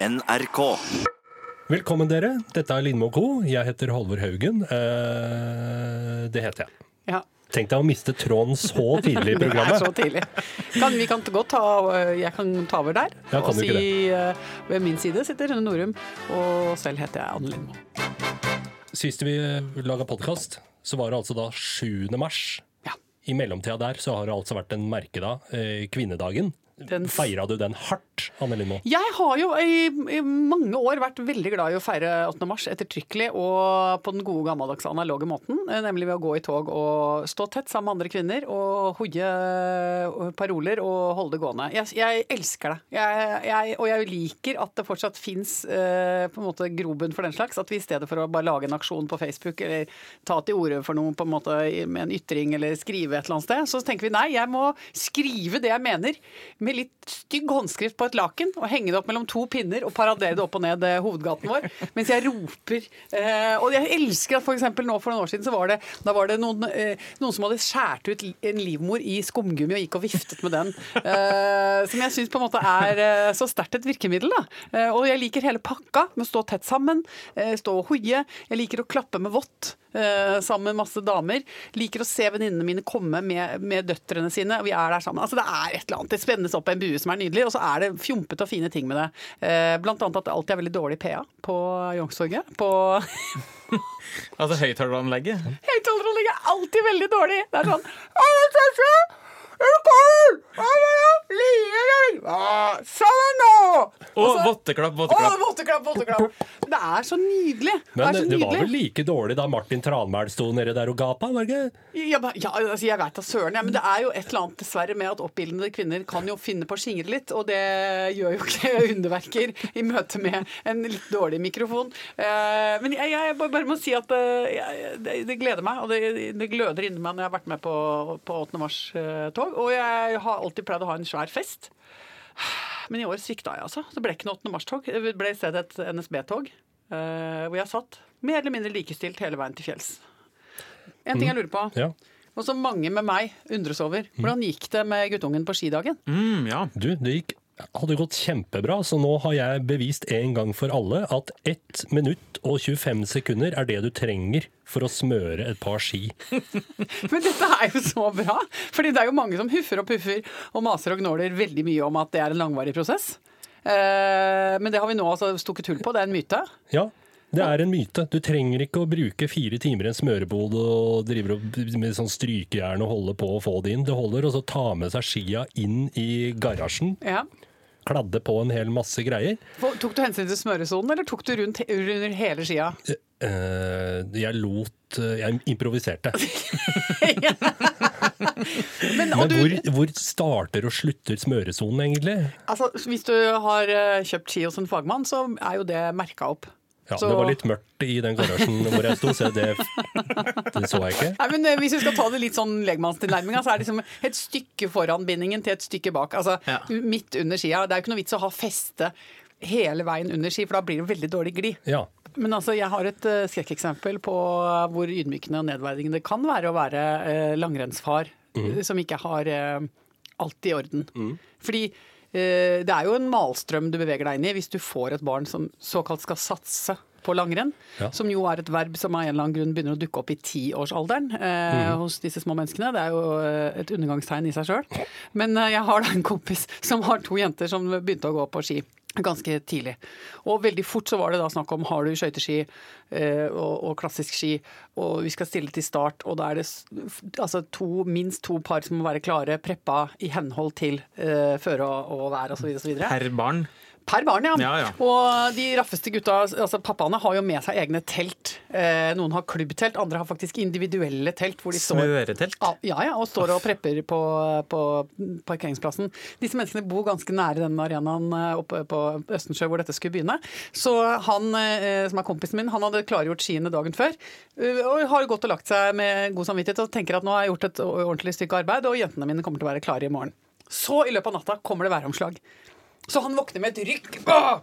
NRK. Velkommen dere, dette er Lindmo Co. Jeg heter Halvor Haugen. Eh, det heter jeg. Ja, Tenk deg å miste tråden så tidlig i er så tidlig. Kan, vi kan godt ta, jeg kan ta over der. Ja, kan og si eh, ved min side sitter Rune Norum, og selv heter jeg Anne Lindmo. Sist vi laga podkast, så var det altså da 7. mars. Ja. I mellomtida der så har det altså vært en merkedag, eh, kvinnedagen. Den- Feira du den hardt, Anne Lindmo? Jeg har jo i, i mange år vært veldig glad i å feire 8. mars ettertrykkelig og på den gode gammeldagse analoge måten, eh, nemlig ved å gå i tog og stå tett sammen med andre kvinner og hoie eh, paroler og holde det gående. Jeg, jeg elsker det. Jeg, jeg, og jeg liker at det fortsatt fins eh, grobunn for den slags. At vi i stedet for å bare lage en aksjon på Facebook eller ta til orde for noe på en måte med en ytring eller skrive et eller annet sted, så tenker vi nei, jeg må skrive det jeg mener med litt stygg håndskrift på et laken og henge det opp mellom to pinner og paradere det opp og ned eh, hovedgaten vår mens jeg roper. Eh, og jeg elsker at eksempel nå for noen år siden så var det, var det noen, eh, noen som hadde skjært ut en livmor i skumgummi og gikk og viftet med den. Som jeg syns på en måte er så sterkt et virkemiddel. da. Og jeg liker hele pakka med å stå tett sammen, stå og hoie. Jeg liker å klappe med vått sammen med masse damer. Liker å se venninnene mine komme med, med døtrene sine, og vi er der sammen. Altså Det er et eller annet. Det spennes opp en bue som er nydelig, og så er det fjompete og fine ting med det. Eh, blant annet at det alltid er veldig dårlig PA på Youngstorget. På Altså høyttaleranlegget. høyttaleranlegget er alltid veldig dårlig. Det er sånn «Alle søstre, er du ja. Lier, ja. Sammen nå! Og votteklapp, votteklapp. våtteklapp, våtteklapp. Det er så nydelig. Men det, det var vel like dårlig da Martin Tranmæl sto nede der og gapa, var det? Ja, ja, altså jeg vet da søren, ja, men det er jo et eller annet dessverre med at oppildnede kvinner kan jo finne på å skingre litt, og det gjør jo ikke underverker i møte med en litt dårlig mikrofon. Eh, men jeg, jeg bare må si at eh, det, det gleder meg, og det, det gløder inni meg når jeg har vært med på, på 8. mars-tog. Og jeg har alltid pleid å ha en svær fest. Men i år svikta jeg, altså. Det ble ikke noe 8. mars-tog. Det ble i stedet et NSB-tog. eh, hvor jeg satt mer eller mindre likestilt hele veien til fjells. En ting jeg lurer på, Ja. og som mange med meg undres over. Hvordan gikk det med guttungen på skidagen? Mm, ja. Du, det gikk hadde gått kjempebra, så nå har jeg bevist en gang for alle at 1 minutt og 25 sekunder er det du trenger for å smøre et par ski. Men dette er jo så bra! Fordi det er jo mange som huffer og puffer og maser og gnåler veldig mye om at det er en langvarig prosess. Eh, men det har vi nå altså stukket hull på. Det er en myte. Ja, det er en myte. Du trenger ikke å bruke fire timer i en smørebod og drive med sånn strykejern og holde på å få det inn. Det holder å ta med seg skia inn i garasjen, Ja. kladde på en hel masse greier. Tok du hensyn til smøresonen, eller tok du rundt under hele skia? Eh, jeg lot eh, Jeg improviserte. Men, og Men du, hvor, hvor starter og slutter smøresonen, egentlig? altså, hvis du har eh, kjøpt ski hos en fagmann, så er jo det merka opp. Ja, Så- Det var litt mørkt i den garasjen hvor jeg sto, så det, det så jeg ikke. Nei, men eh, Hvis vi skal ta det litt sånn legmannstilnærminga, så er det liksom et stykke foran bindingen til et stykke bak. Altså Ja. midt under skia. Det er jo ikke noe vits å ha feste hele veien under ski, for da blir det veldig dårlig glid. Ja. Men altså, jeg har et uh, skrekkeksempel på hvor ydmykende og nedverdigende det kan være å være uh, langrennsfar mm. som ikke har eh, alt i orden. Fordi eh, det er jo en malstrøm du beveger deg inn i hvis du får et barn som såkalt skal satse på langrenn, Ja. som jo er et verb som av en eller annen grunn begynner å dukke opp i tiårsalderen eh, hos disse små menneskene. Det er jo eh, et undergangstegn i seg sjøl. Men eh, jeg har da en kompis som har to jenter som begynte å gå på ski ganske tidlig. Og veldig fort så var det da snakk om har du skøyteski eh, og, og klassisk ski, og vi skal stille til start, og da er det altså to, minst to par som må være klare, preppa i henhold til eh, føre og, og vær osv. Per barn. Per barn, ja. Ja, ja. Og de raffeste gutta, altså pappaene, har jo med seg egne telt. Eh, noen har klubbtelt, andre har faktisk individuelle telt. hvor de står... Ja, ja, og står og prepper på, på parkeringsplassen. Disse menneskene bor ganske nære den arenaen eh, oppe på Østensjø hvor dette skulle begynne. Så han eh, som er kompisen min, han hadde klargjort skiene dagen før. eh, Og har gått og lagt seg med god samvittighet og tenker at nå har jeg gjort et ordentlig stykke arbeid, og jentene mine kommer til å være klare i morgen. Så i løpet av natta kommer det væromslag. Så han våkner med et rykk. Åh!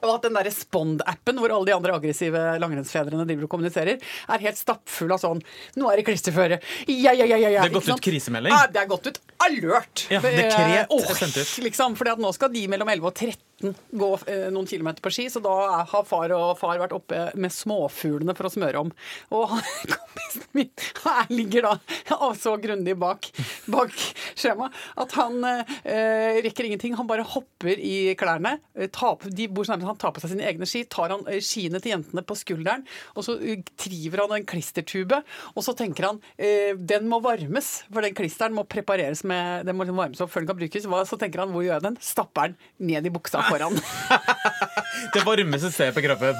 Og at den der Spond-appen, hvor alle de andre aggressive langrennsfedrene driver og kommuniserer, er helt stappfull av sånn Nå er det klisterføre. Ja, ja, ja, ja, ja. Det er gått ut krisemelding. Ja, det er gått ut alert. Ja, dekret Eh, sendt. Liksom, fordi at nå skal de mellom 11 og nesten gå eh, noen kilometer på ski, så da har far og far vært oppe med småfuglene for å smøre om. Og kompisen min her ligger da så grundig bak, bak skjemaet at han eh, rekker ingenting. Han bare hopper i klærne. eh, tar de bor så nærme, han tar på seg sine egne ski, tar han eh, skiene til jentene på skulderen, og så triver han en klistertube, og så tenker han eh, den må varmes, for den klisteren må prepareres med Den må liksom varmes opp før den kan brukes. Så tenker han hvor gjør jeg den? Stapper den ned i buksa foran. Det varmeste stedet på kroppen.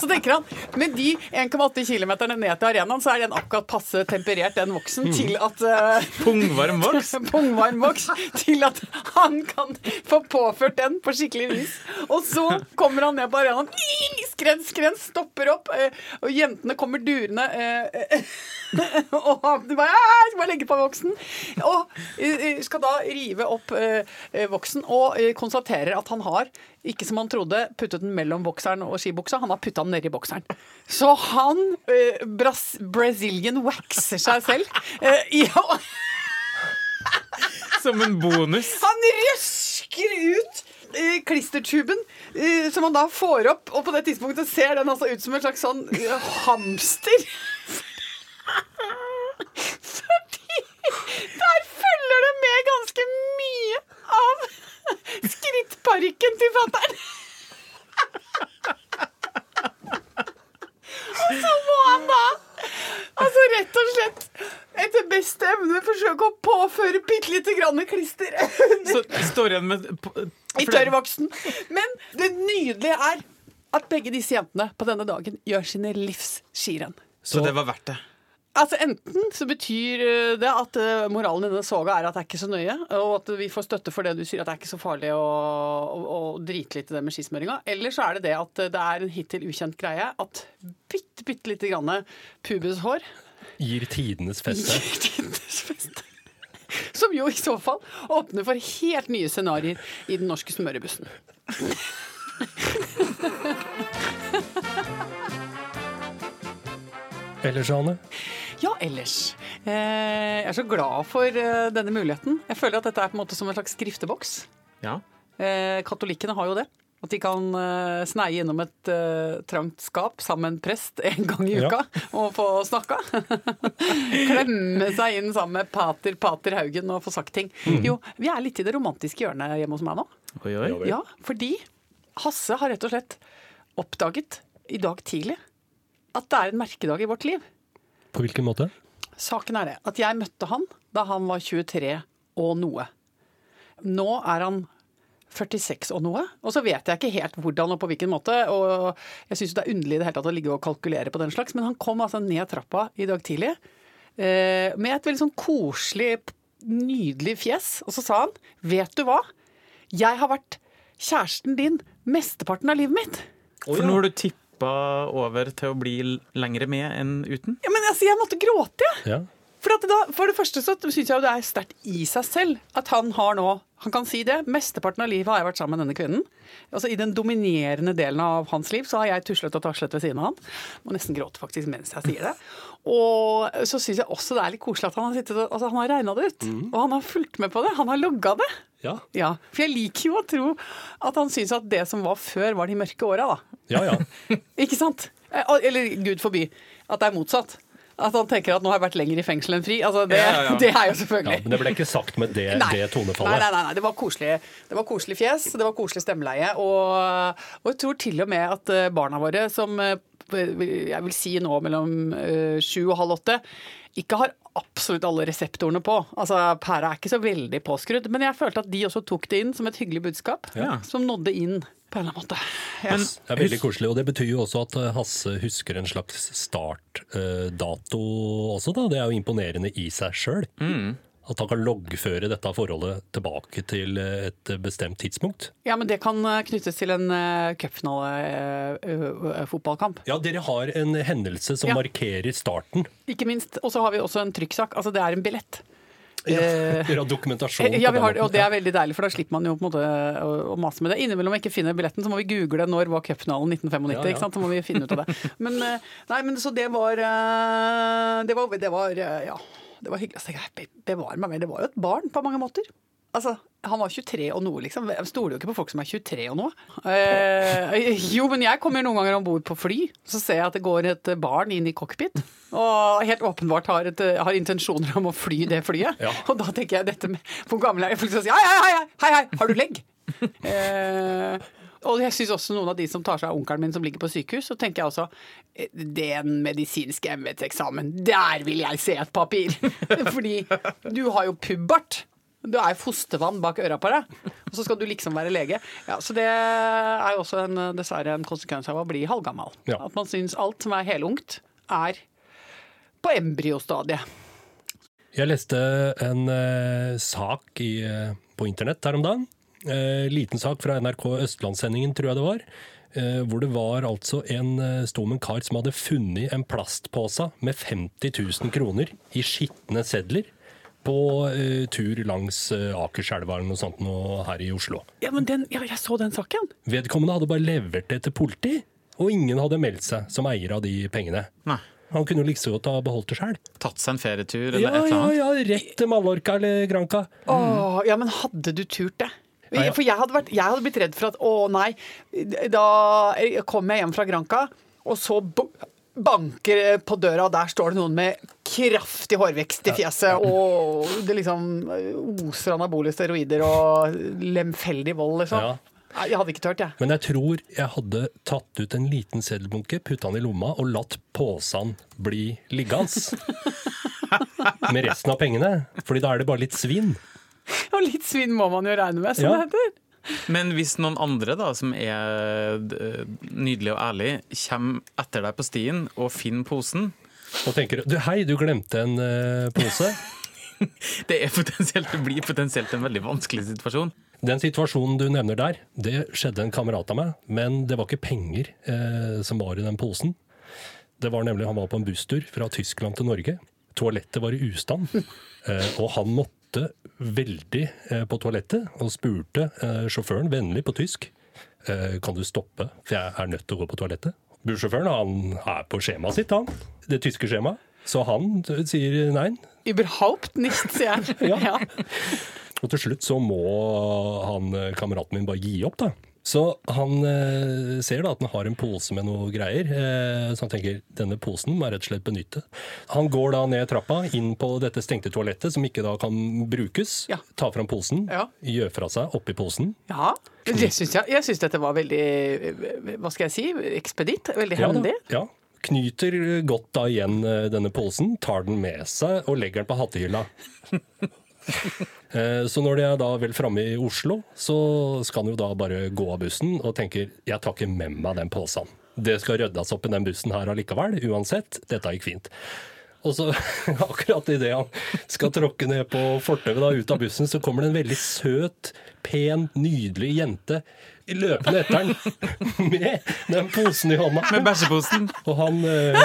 Så tenker han med de 1,8 km ned til arenaen, så er den akkurat passe temperert, den voksen, til at uh, Pungvarm voks. pungvarm voks til at han kan få påført den på skikkelig vis. Og så kommer han ned på arenaen, skrens, skrens, stopper opp, uh, og jentene kommer durende. Uh, Og han bare, skal bare legge på voksen. Og skal da rive opp voksen, og konstaterer at han har, ikke som han trodde, puttet den mellom bokseren og skibuksa, han har putta den nedi bokseren. Så han, eh, Bras Brazilian waxer seg selv. eh, i Som en bonus. Han røsker ut eh, klistertuben, eh, som han da får opp, og på det tidspunktet ser den altså ut som en slags sånn eh, hamster. Fordi der følger det med ganske mye av skrittparykken til fatter'n. Og så må han da Altså rett og slett etter beste evne forsøke å påføre bitte lite grann klister Så står igjen med i tørrvoksen. Men det nydelige er at begge disse jentene på denne dagen gjør sine livs skirenn. Så det var verdt det. Altså Enten så betyr eh, det at eh, moralen i denne soga er at det er ikke så nøye, og at vi får støtte for det du sier, at det er ikke så farlig å, å, å drite litt i det med skismøringa. Eller så er det det at eh, det er en hittil ukjent greie at bitte, bitte lite grann pubeshår Gir tidenes feste. gir tidenes feste. Som jo i så fall åpner for helt nye scenarioer i den norske smørebussen. Ellers, Anne? Ja, ellers. Eh, jeg er så glad for eh, denne muligheten. Jeg føler at dette er på en måte som en slags skrifteboks. Ja. Eh, katolikkene har jo det. At de kan eh, sneie innom et uh, trangt skap sammen med en prest en gang i Ja. uka og få snakka. Klemme seg inn sammen med pater Pater Haugen og få sagt ting. Jo, vi er litt i det romantiske hjørnet hjemme hos meg nå. Oi, oi. Ja, fordi Hasse har rett og slett oppdaget i dag tidlig at det er en merkedag i vårt liv. På hvilken måte? Saken er det at jeg møtte han da han var 23 og noe. Nå er han 46 og noe, og så vet jeg ikke helt hvordan og på hvilken måte. Og jeg syns det er underlig i det hele tatt å ligge og kalkulere på den slags, men han kom altså ned trappa i dag tidlig eh, med et veldig sånn koselig, nydelig fjes, og så sa han Vet du hva? Jeg har vært kjæresten din mesteparten av livet mitt. For nå har du tippa over til å bli lengre med enn uten. Ja, men altså, jeg måtte gråte, jeg. Ja. For, da, for det første så syns jeg jo det er sterkt i seg selv at han har nå Han kan si det. Mesteparten av livet har jeg vært sammen med denne kvinnen. Altså I den dominerende delen av hans liv så har jeg tuslet og taslet ved siden av han. Må nesten gråte faktisk mens jeg sier det. Og så syns jeg også det er litt koselig at han har sittet og altså, han har regna det ut. Og han har fulgt med på det. Han har logga det. Ja. Ja, For jeg liker jo å tro at han syns at det som var før, var de mørke åra, da. Ja, ja. Ikke sant? Eh, Eller gud forby at det er motsatt. At han tenker at nå har jeg vært lenger i fengsel enn fri. Altså, det, Ja, ja, ja. det er jo ja selvfølgelig. men det ble ikke sagt med det, det tonefallet. Nei, nei, nei, nei. Det, var koselig, det var koselig fjes, det var koselig stemmeleie. Og, og jeg tror til og med at eh, barna våre, som eh, jeg vil si nå mellom eh, sju og halv åtte, ikke har absolutt alle reseptorene på. Altså, Pæra er ikke så veldig påskrudd. Men jeg følte at de også tok det inn som et hyggelig budskap. Ja. Som nådde inn på en eller annen måte. Ja. Det er veldig koselig, og det betyr jo også at eh, Hasse husker en slags startdato også, da. Det er jo imponerende i seg sjøl. At han kan loggføre dette forholdet tilbake til eh, et bestemt tidspunkt. Ja, men det kan eh, knyttes til en uh, cupfinale-fotballkamp. Ja, dere har en hendelse som Ja. markerer starten. Ikke minst. Og så har vi også en trykksak. Altså, det er en billett. Ja, Eh, dokumentasjon Ja, vi har, den det, og det er veldig deilig, for da slipper man jo på en måte å, mase med det. Innimellom vi ikke finner billetten, så må vi google når var cupfinalen 1995. Ja, ja. Så må vi finne ut av det. Men, eh, nei, men så det var eh, Det var, det var eh, ja, det var hyggelig. Altså, jeg bevar meg med. Det var jo et barn på mange måter. Altså, han var 23 og noe, liksom. Jeg stoler jo ikke på folk som er 23 og noe. Eh, jo, men jeg kommer noen ganger om bord på fly, så ser jeg at det går et barn inn i cockpit. Og helt åpenbart har, et, har intensjoner om å fly det flyet. Ja. Og da tenker jeg dette med Hvor gammel er jeg? Folk sier hei, hei, hei, hei, hei, har du legg? Eh, og jeg syns også noen av de som tar seg av onkelen min som ligger på sykehus, så tenker jeg også den det er en medisinsk embetseksamen, der vil jeg se et papir! Fordi du har jo pubbart. Du er fostervann bak øra på deg, og så skal du liksom være lege. Ja, så det er jo også en, dessverre en konsekvens av å bli halvgammal. Ja. At man syns alt som er helungt, er på embryostadiet. Jeg leste en eh, sak i, eh, på internett her om dagen. Eh, liten sak fra NRK Østlandssendingen, tror jeg det var. Eh, hvor det var altså en eh, sto kar som hadde funnet en plastpose med 50 000 kroner i skitne sedler på uh, tur langs uh, Akerselva eller noe sånt nå her i Oslo. Ja, men den, ja, jeg så den saken. Vedkommende hadde bare levert det til politi, og ingen hadde meldt seg som eier av de pengene. Nei. Han kunne jo like så godt ha beholdt det sjøl. Tatt seg en ferietur eller Ja, et eller ja, annet. ja, rett til Mallorca eller Granca. Åh, ja, men hadde du turt det? Ja, ja. For jeg hadde, vært, jeg hadde blitt redd for at å nei, da kom jeg hjem fra Granca, og så banker på døra, og der står det noen med kraftig hårvekst i fjeset, og det liksom oser anabole steroider og lemfeldig vold, liksom. Ja. Nei, Jeg hadde ikke tørt, jeg. Men jeg tror jeg hadde tatt ut en liten seddelbunke, putta den i lomma og latt posen bli liggende. Med resten av pengene. Fordi da er det bare litt svinn. Og litt svinn må man jo regne med, som Ja. det heter. Men hvis noen andre da, som er eh, nydelige og ærlige, kommer etter deg på stien og finner posen Og tenker du hei, du glemte en uh, pose. Det, er det blir potensielt en veldig vanskelig situasjon. Den situasjonen du nevner der, det skjedde en kamerat av meg, men det var ikke penger eh, som var i den posen. Det var nemlig, Han var på en busstur fra Tyskland til Norge. Toalettet var i ustand, eh, og han måtte veldig eh, på toalettet og spurte eh, sjåføren vennlig på tysk eh, kan du stoppe, for jeg er nødt til å gå på toalettet. Bussjåføren han er på skjemaet sitt, han. Det tyske skjemaet. Så han sier nei. Überhaupt nicht, sier jeg. Ja. Og til slutt så må han kameraten min bare gi opp, da. Så han eh, ser da at han har en pose med noe greier, eh, så han tenker denne posen må jeg rett og slett benytte. Han går da ned trappa, inn på dette stengte toalettet som ikke da kan brukes. Ja. Tar fram posen, Ja. gjør fra seg oppi posen. Ja, det synes jeg. Jeg syns dette var veldig Hva skal jeg si? Ekspeditt. Veldig Ja, hendig. Ja. Knyter godt da igjen eh, denne posen, tar den med seg og legger den på hattehylla. Eh, Så når de er da vel framme i Oslo, så skal han jo da bare gå av bussen og tenker jeg tar ikke med meg den posen. Det skal ryddes opp i den bussen her allikevel, uansett. Dette gikk fint. Og så akkurat idet han skal tråkke ned på fortauet ut av bussen, så kommer det en veldig søt, pen, nydelig jente løpende etter han med den posen i hånda. Med bæsjeposen. Og han eh,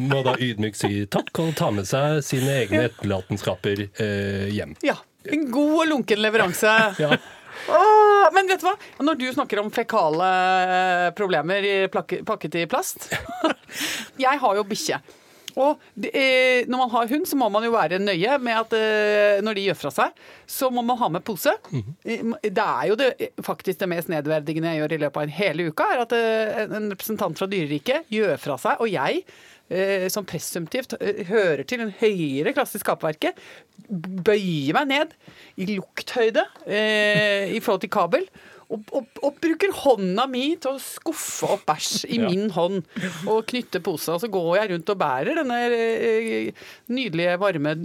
må da ydmykt si takk og ta med seg sine egne etterlatenskaper eh, hjem. Ja. En god og lunken leveranse. Ja. Åh, men vet du hva? Når du snakker om fekale problemer pakket i plast Jeg har jo bikkje. Og det, eh, når man har hund, så må man jo være nøye med at eh, når de gjør fra seg, så må man ha med pose. Eh, Det er jo det, faktisk det mest nedverdigende jeg gjør i løpet av en hele uka, er at en representant fra dyreriket gjør fra seg, og jeg som presumptivt hører til en høyere klasse i skapverket, bøyer meg ned i lukthøyde eh, i forhold til kabel. Og, og, og bruker hånda mi til å skuffe opp bæsj i Ja. min hånd og knytte posa Og så går jeg rundt og bærer denne eh, nydelige, varme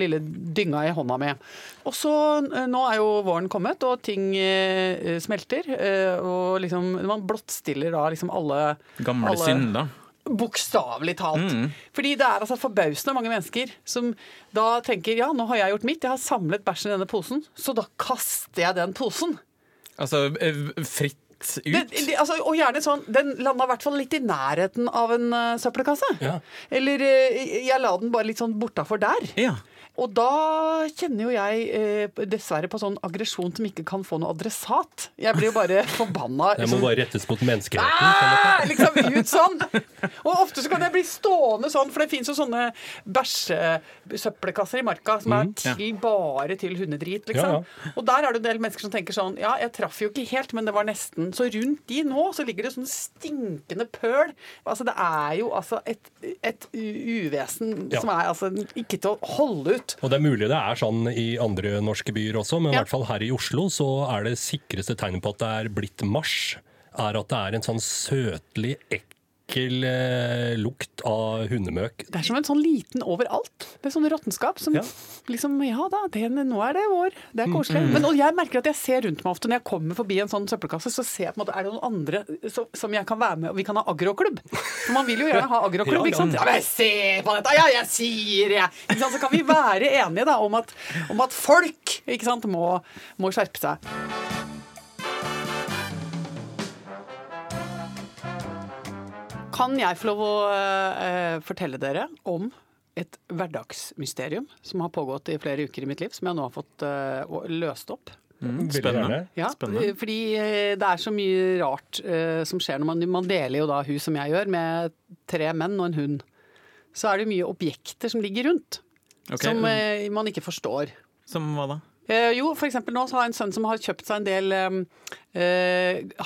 lille dynga i hånda mi. Og så, eh, Nå er jo våren kommet, og ting eh, smelter. eh, Og liksom, man blottstiller da liksom alle Gamle alle- synder. Bokstavelig talt. Fordi det er altså forbausende mange mennesker som da tenker ja, nå har jeg gjort mitt, jeg har samlet bæsjen i denne posen, så da kaster jeg den posen. Altså eh, fritt rett ut. Det, det, altså, og gjerne sånn Den landa i hvert fall litt i nærheten av en uh, søppelkasse. Ja. Eller uh, jeg la den bare litt sånn bortafor der. Ja. Og da kjenner jo jeg eh, dessverre på sånn aggresjon som ikke kan få noe adressat. Jeg blir jo bare forbanna. Jeg må liksom. bare rettes mot menneskeretten. på en måte. Ah, liksom ut sånn. Og ofte så kan jeg bli stående sånn, for det fins jo sånne bæsjesøppelkasser i marka som er til bare til hundedrit, liksom. Og der er det en del mennesker som tenker sånn Ja, jeg traff jo ikke helt, men det var nesten. Så rundt de nå så ligger det sånn stinkende pøl. Altså det er jo altså et, et uvesen Ja. som er altså ikke til å holde ut. Og det er mulig det er sånn i andre norske byer også, men i Ja. hvert fall her i Oslo så er det sikreste tegnet på at det er blitt mars, er at det er en sånn søtlig, ekkel eh, lukt av hundemøk. Det er som en sånn liten overalt. Det er sånn råttenskap som Ja. liksom Ja da, det, nå er det vår. Det er koselig. Men og jeg merker at jeg ser rundt meg ofte når jeg kommer forbi en sånn søppelkasse, så ser jeg på en måte Er det noen andre så, som jeg kan være med og Vi kan ha agroklubb. For man vil jo gjerne ha agroklubb, Ja, ikke sant? ja. Ja, men se på dette! Ja, jeg sier det! Ikke sant? Så kan vi være enige da om at, om at folk ikke sant, må, må skjerpe seg. Kan jeg få lov å uh, fortelle dere om et hverdagsmysterium som har pågått i flere uker i mitt liv, som jeg nå har fått uh, løst opp? Mm, Spennende. Ja, Spennende. fordi eh, det er så mye rart uh, som skjer når man, man deler jo da hus som jeg gjør, med tre menn og en hund. Så er det mye objekter som ligger rundt, okay. som uh, man ikke forstår. Som hva da? Uh, jo, for eksempel nå så har jeg en sønn som har kjøpt seg en del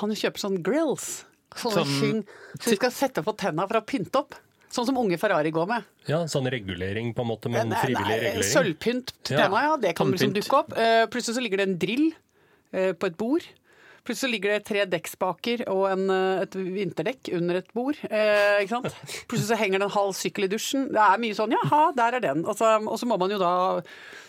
Han kjøper sånn grills. Sånne Sånn- som vi skal sette på tenna for å pynte opp. Sånn som unge Ferrari går med. Ja, sånn regulering på en måte, men Nei, frivillig nei, regulering. Sølvpynt til tenna, ja. Det kan liksom dukke opp. Eh, plutselig så ligger det en drill eh, på et bord. Plutselig så ligger det tre dekkspaker og en, eh, et vinterdekk under et bord. Eh, ikke sant? Plutselig så henger det en halv sykkel i dusjen. Det er mye sånn jaha, der er den. Og så, og så må man jo da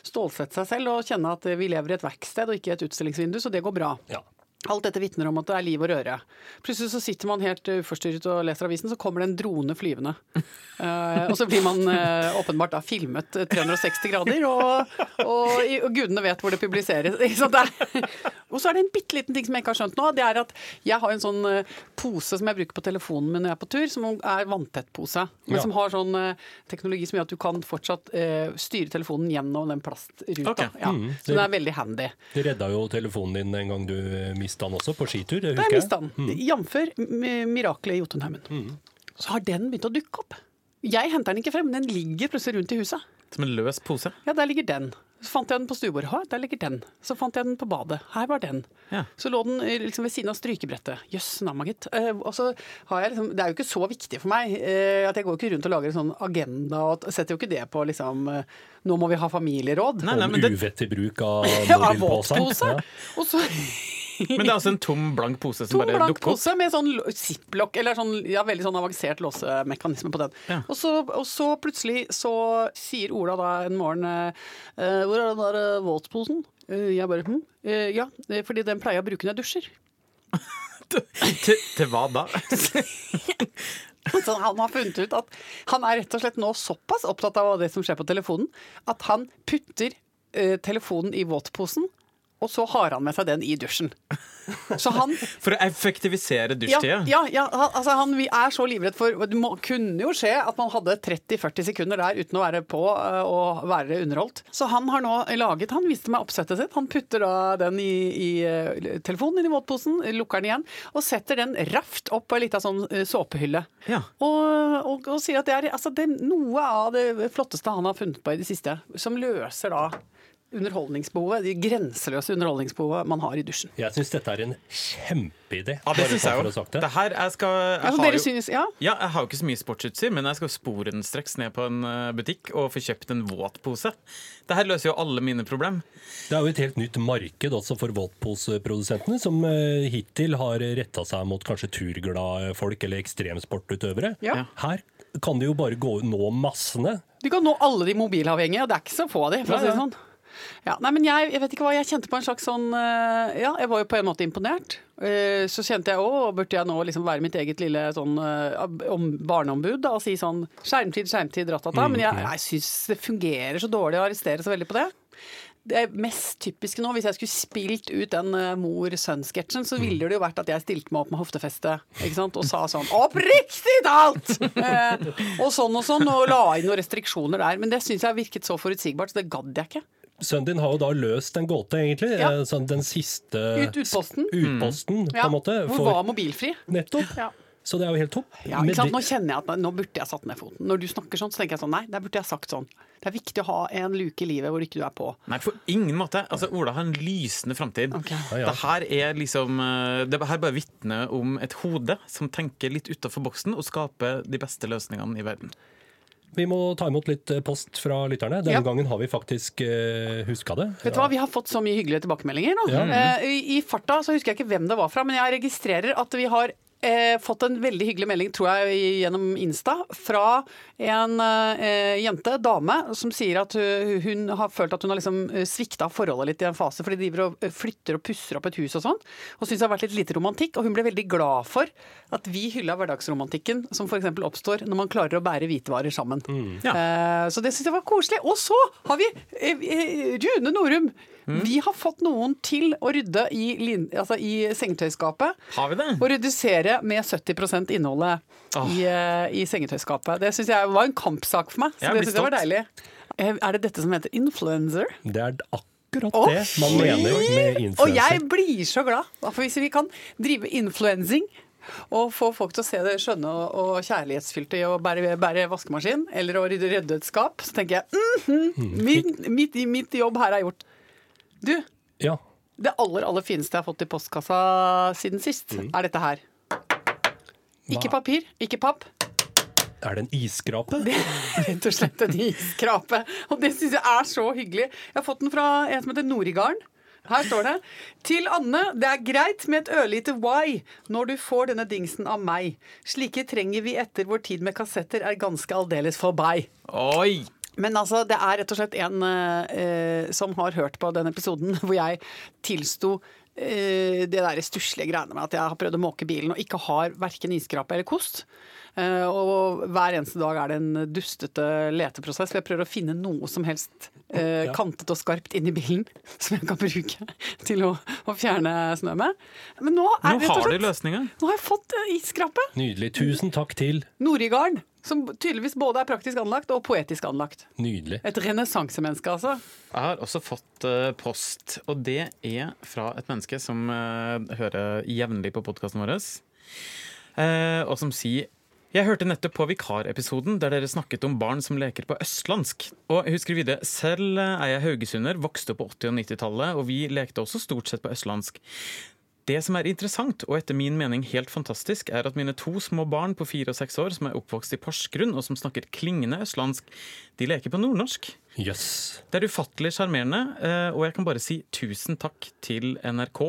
stålsette seg selv og kjenne at vi lever i et verksted og ikke i et utstillingsvindu, så det går bra. Ja. Alt dette vitner om at det er liv og røre. Plutselig så sitter man helt uh, uforstyrret og leser avisen, så kommer det en drone flyvende. Uh, og så blir man uh, åpenbart da filmet eh, 360 grader, og, og, og gudene vet hvor det publiseres. Så? Det er- og så er det en bitte liten ting som jeg ikke har skjønt nå. Det er at jeg har en sånn eh, pose som jeg bruker på telefonen min når jeg er på tur, som er vanntett-pose. Men Ja. som har sånn eh, teknologi som gjør at du kan fortsatt eh, styre telefonen gjennom den plastruta. Okay. Ja. Mm, Så den er veldig handy. Det redda jo telefonen din en gang du mista den også, på skitur. det husker jeg. mista den. Jf. m- miraklet i Jotunheimen. Så har den begynt å dukke opp. Jeg henter den ikke frem, men den ligger plutselig rundt i huset. Som en løs pose? Ja, der ligger den. Så fant jeg den på stuebordet. Ha, der ligger den. Så fant jeg den på badet. Her var den. Ja. Så lå den eh, liksom ved siden av strykebrettet. Jøss, namma gitt. Eh, og så har jeg liksom Det er jo ikke så viktig for meg eh, at jeg går ikke rundt og lager en sånn agenda og setter jo ikke det på liksom Nå må vi ha familieråd. Nei, nei, men det, uvettig bruk av Ja, våtpose. Ja. Og så men det er altså en tom, blank pose som tom, bare blank dukker opp? pose med sånn lo- ziplock, eller sånn, ja, veldig sånn avansert låsemekanisme på den. Ja. Og, så, og så plutselig så sier Ola da en morgen eh, Hvor er den der eh, våtposen? Eh, jeg bare hm? Ja, fordi den pleier jeg å bruke når jeg dusjer. Til, til hva da? Så han har funnet ut at han er rett og slett nå såpass opptatt av det som skjer på telefonen, at han putter uh, telefonen i våtposen, og så har han med seg den i dusjen. Så han For å effektivisere Ja, dusjtida? ja, ja han, altså han, vi er så livredd for Det må, kunne jo skje at man hadde 30-40 sekunder der uten å være på øh, og være underholdt. Så han har nå laget Han viste meg oppsettet sitt. Han putter da den i, i øh, telefonen inn i våtposen, lukker den igjen og setter den raft opp på ei lita sånn øh, såpehylle. Ja. Og, og, og sier at det er, altså, det er noe av det flotteste han har funnet på i det siste, som løser da underholdningsbehovet, de grenseløse underholdningsbehovet man har i dusjen. Jeg syns dette er en kjempeidé. Ja, det syns jeg det. Her, jeg skal jeg har dere jo- synes, ja? Ja, jeg har jo ikke så mye sportsutstyr, men jeg skal sporenstreks ned på en eh, butikk og få kjøpt en våtpose. Det her løser jo alle mine problem. Det er jo et helt nytt marked også for våtposeprodusentene, som eh, hittil har retta seg mot kanskje turglade folk eller ekstremsportutøvere. Ja. Her kan de jo bare gå nå massene. Du kan nå alle de mobilavhengige, og det er ikke så få av de, for å si det sånn. Ja, nei, men jeg, jeg vet ikke hva, jeg kjente på en slags sånn eh, Ja, jeg var jo på en måte imponert. Eh, Så kjente jeg òg, burde jeg nå liksom være mitt eget lille sånn eh, om, barneombud da, og si sånn skjermtid, skjermtid, ratata. Men jeg, jeg syns det fungerer så dårlig å arrestere så veldig på det. det mest typiske nå, hvis jeg skulle spilt ut den mor-sønn-sketsjen, så ville det jo vært at jeg stilte meg opp med hoftefeste ikke sant? og sa sånn Oppriktig talt! Eh, og sånn og sånn, og la inn noen restriksjoner der. Men det syns jeg virket så forutsigbart, så det gadd jeg ikke. Sønnen din har jo da løst en gåte, egentlig. Ja. Eh, sånn den siste Ut utposten. utposten, på en måte. Hvor for- var mobilfri. Nettopp. Ja. Så det er jo helt topp. Ja, ikke sant? Nå kjenner jeg at nå burde jeg satt ned foten. Når du snakker sånn, så tenker jeg sånn nei, der burde jeg sagt sånn. Det er viktig å ha en luke i livet hvor ikke du er på. Nei, på ingen måte. Altså, Ola har en lysende framtid. Okay. Ja, ja. Det her er liksom eh, Det her bare vitner om et hode som tenker litt utafor boksen og skaper de beste løsningene i verden. Vi må ta imot litt eh, post fra lytterne. Denne Ja. gangen har vi faktisk uh, huska det. Vet du hva, Vi har fått så mye hyggelige tilbakemeldinger nå. Ja. Uh, i, I farta så husker jeg ikke hvem det var fra, men jeg registrerer at vi har eh, fått en veldig hyggelig melding, tror jeg, gjennom Insta, fra en eh, jente, dame, som sier at hun, hun har følt at hun har liksom eh, svikta forholdet litt i en fase, fordi de driver og eh, flytter og pusser opp et hus og sånn, og syns det har vært litt lite romantikk. Og hun ble veldig glad for at vi hylla hverdagsromantikken som f.eks. oppstår når man klarer å bære hvitevarer sammen. Ja. Eh, Så det syns jeg var koselig. Og så har vi eh, Rune Norum. Vi har fått noen til å rydde i, lin, altså i sengetøyskapet. Har vi det? Og redusere med 70 innholdet i, eh, i sengetøyskapet. Det syns jeg var en kampsak for meg. Så Jeg det synes jeg var deilig. Eh, Er det dette som heter influencer? Det er akkurat oh, det man mener med Og jeg blir så glad. For hvis vi kan drive influensing og få folk til å se det skjønne og, og kjærlighetsfylte i å bære, bære vaskemaskin eller å rydde, rydde et skap, så tenker jeg mhm, min, mitt, mitt jobb her er gjort. Du, Ja. det aller aller fineste jeg har fått i postkassa siden sist, er dette her. Ikke Hva? papir, ikke papp. Er det en isskrape? Det er rett og slett en isskrape. Og det syns jeg er så hyggelig. Jeg har fått den fra en som heter Norigarden. Her står det Til Anne, det er greit med et ørlite why når du får denne dingsen av meg. Slike trenger vi etter vår tid med kassetter er ganske aldeles forbi. Oi! Men altså, det er rett og slett en eh, som har hørt på den episoden hvor jeg tilsto eh, det der stusslige greiene med at jeg har prøvd å måke bilen og ikke har verken iskrape eller kost. Eh, og hver eneste dag er det en dustete leteprosess. Jeg prøver å finne noe som helst eh, kantet og skarpt inn i bilen som jeg kan bruke til å, å fjerne snø med. Men nå, er, Nå har de slett- nå har jeg fått eh, isskrape. Nydelig. Tusen takk til. Norigarden. Som tydeligvis både er praktisk anlagt og poetisk anlagt. Nydelig. Et renessansemenneske, altså. Jeg har også fått uh, post, og det er fra et menneske som uh, hører jevnlig på podkasten vår, uh, og som sier jeg hørte nettopp på vikarepisoden der dere snakket om barn som leker på østlandsk. Og husker videre, Selv er jeg haugesunder, vokste opp på 80- og 90-tallet, og vi lekte også stort sett på østlandsk. Det som er interessant, og etter min mening helt fantastisk, er at mine to små barn på fire og seks år som er oppvokst i Porsgrunn, og som snakker klingende østlandsk, de leker på nordnorsk. Yes. Det er ufattelig sjarmerende, eh, og jeg kan bare si tusen takk til NRK.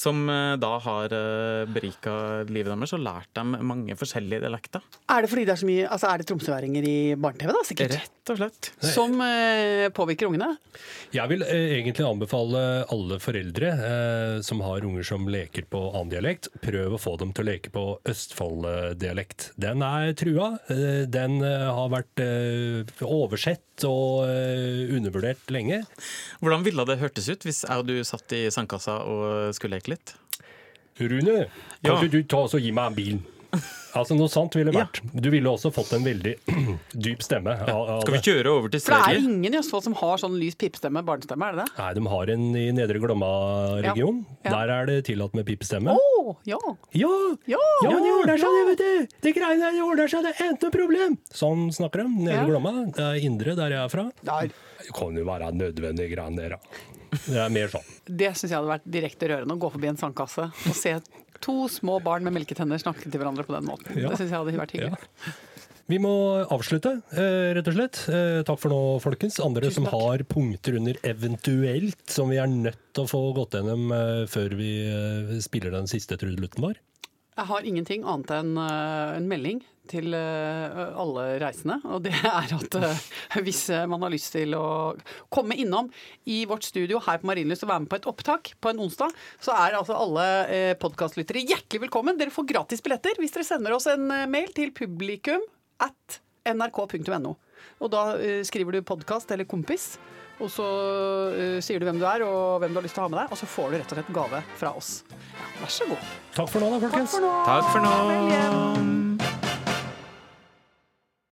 Som eh, da har eh, berika livet deres og lært dem mange forskjellige dialekter. Er det fordi det er så mye Altså er det tromsøværinger i barne-TV, da? Sikkert. Rett og slett. Som eh, påvirker ungene? Jeg vil eh, egentlig anbefale alle foreldre eh, som har unger som leker på annen dialekt, prøv å få dem til å leke på Østfold-dialekt. Den er trua. Eh, den eh, har vært eh, oversett og eh, undervurdert lenge. Hvordan ville det hørtes ut hvis jeg og du satt i sandkassa og skulle leke litt? Rune, kan Ja. du ta oss og gi meg en bil? Altså Noe sånt ville Ja. vært. Du ville også fått en veldig dyp stemme. av- av Skal vi kjøre over til For det er ingen i Østfold som har sånn lys pipestemme, barnestemme, er det det? Nei, de har en i Nedre Glomma-region. Ja. Ja. Der er det tillatt med pipestemme. Oh, ja. Ja! Ja! Ja, men det ordner seg, det, vet du! Det greiene der, det ordner seg, det er ikke noe problem! Sånn snakker de. Nedre Ja. Glomma, det er indre der jeg er fra. Der. Det kan jo være nødvendige greier der, da. Det er mer sånn. Det syns jeg hadde vært direkte rørende. Å gå forbi en sandkasse og se to små barn med melketenner snakke til hverandre på den måten. Ja. Det syns jeg hadde vært hyggelig. Ja. Vi må avslutte, eh, rett og slett. Eh, Takk for nå, folkens. Andre som har punkter under eventuelt, som vi er nødt til å få gått gjennom eh, før vi spiller den siste trudelutten vår. Jeg har ingenting annet enn en melding til eh, alle reisende. Og det er at eh, hvis eh, man har lyst til å komme innom i vårt studio her på Marienlyst og være med på et opptak på en onsdag, så er altså alle podkastlyttere hjertelig velkommen. Dere får gratis billetter hvis dere sender oss en mail til publikum at nrk.no. Og da skriver du podkast eller kompis. Og så uh, sier du hvem du er og hvem du har lyst til å ha med deg, og så får du rett og slett gave fra oss. Ja, vær så god. Takk for nå, da, folkens. Takk for nå. Takk for nå.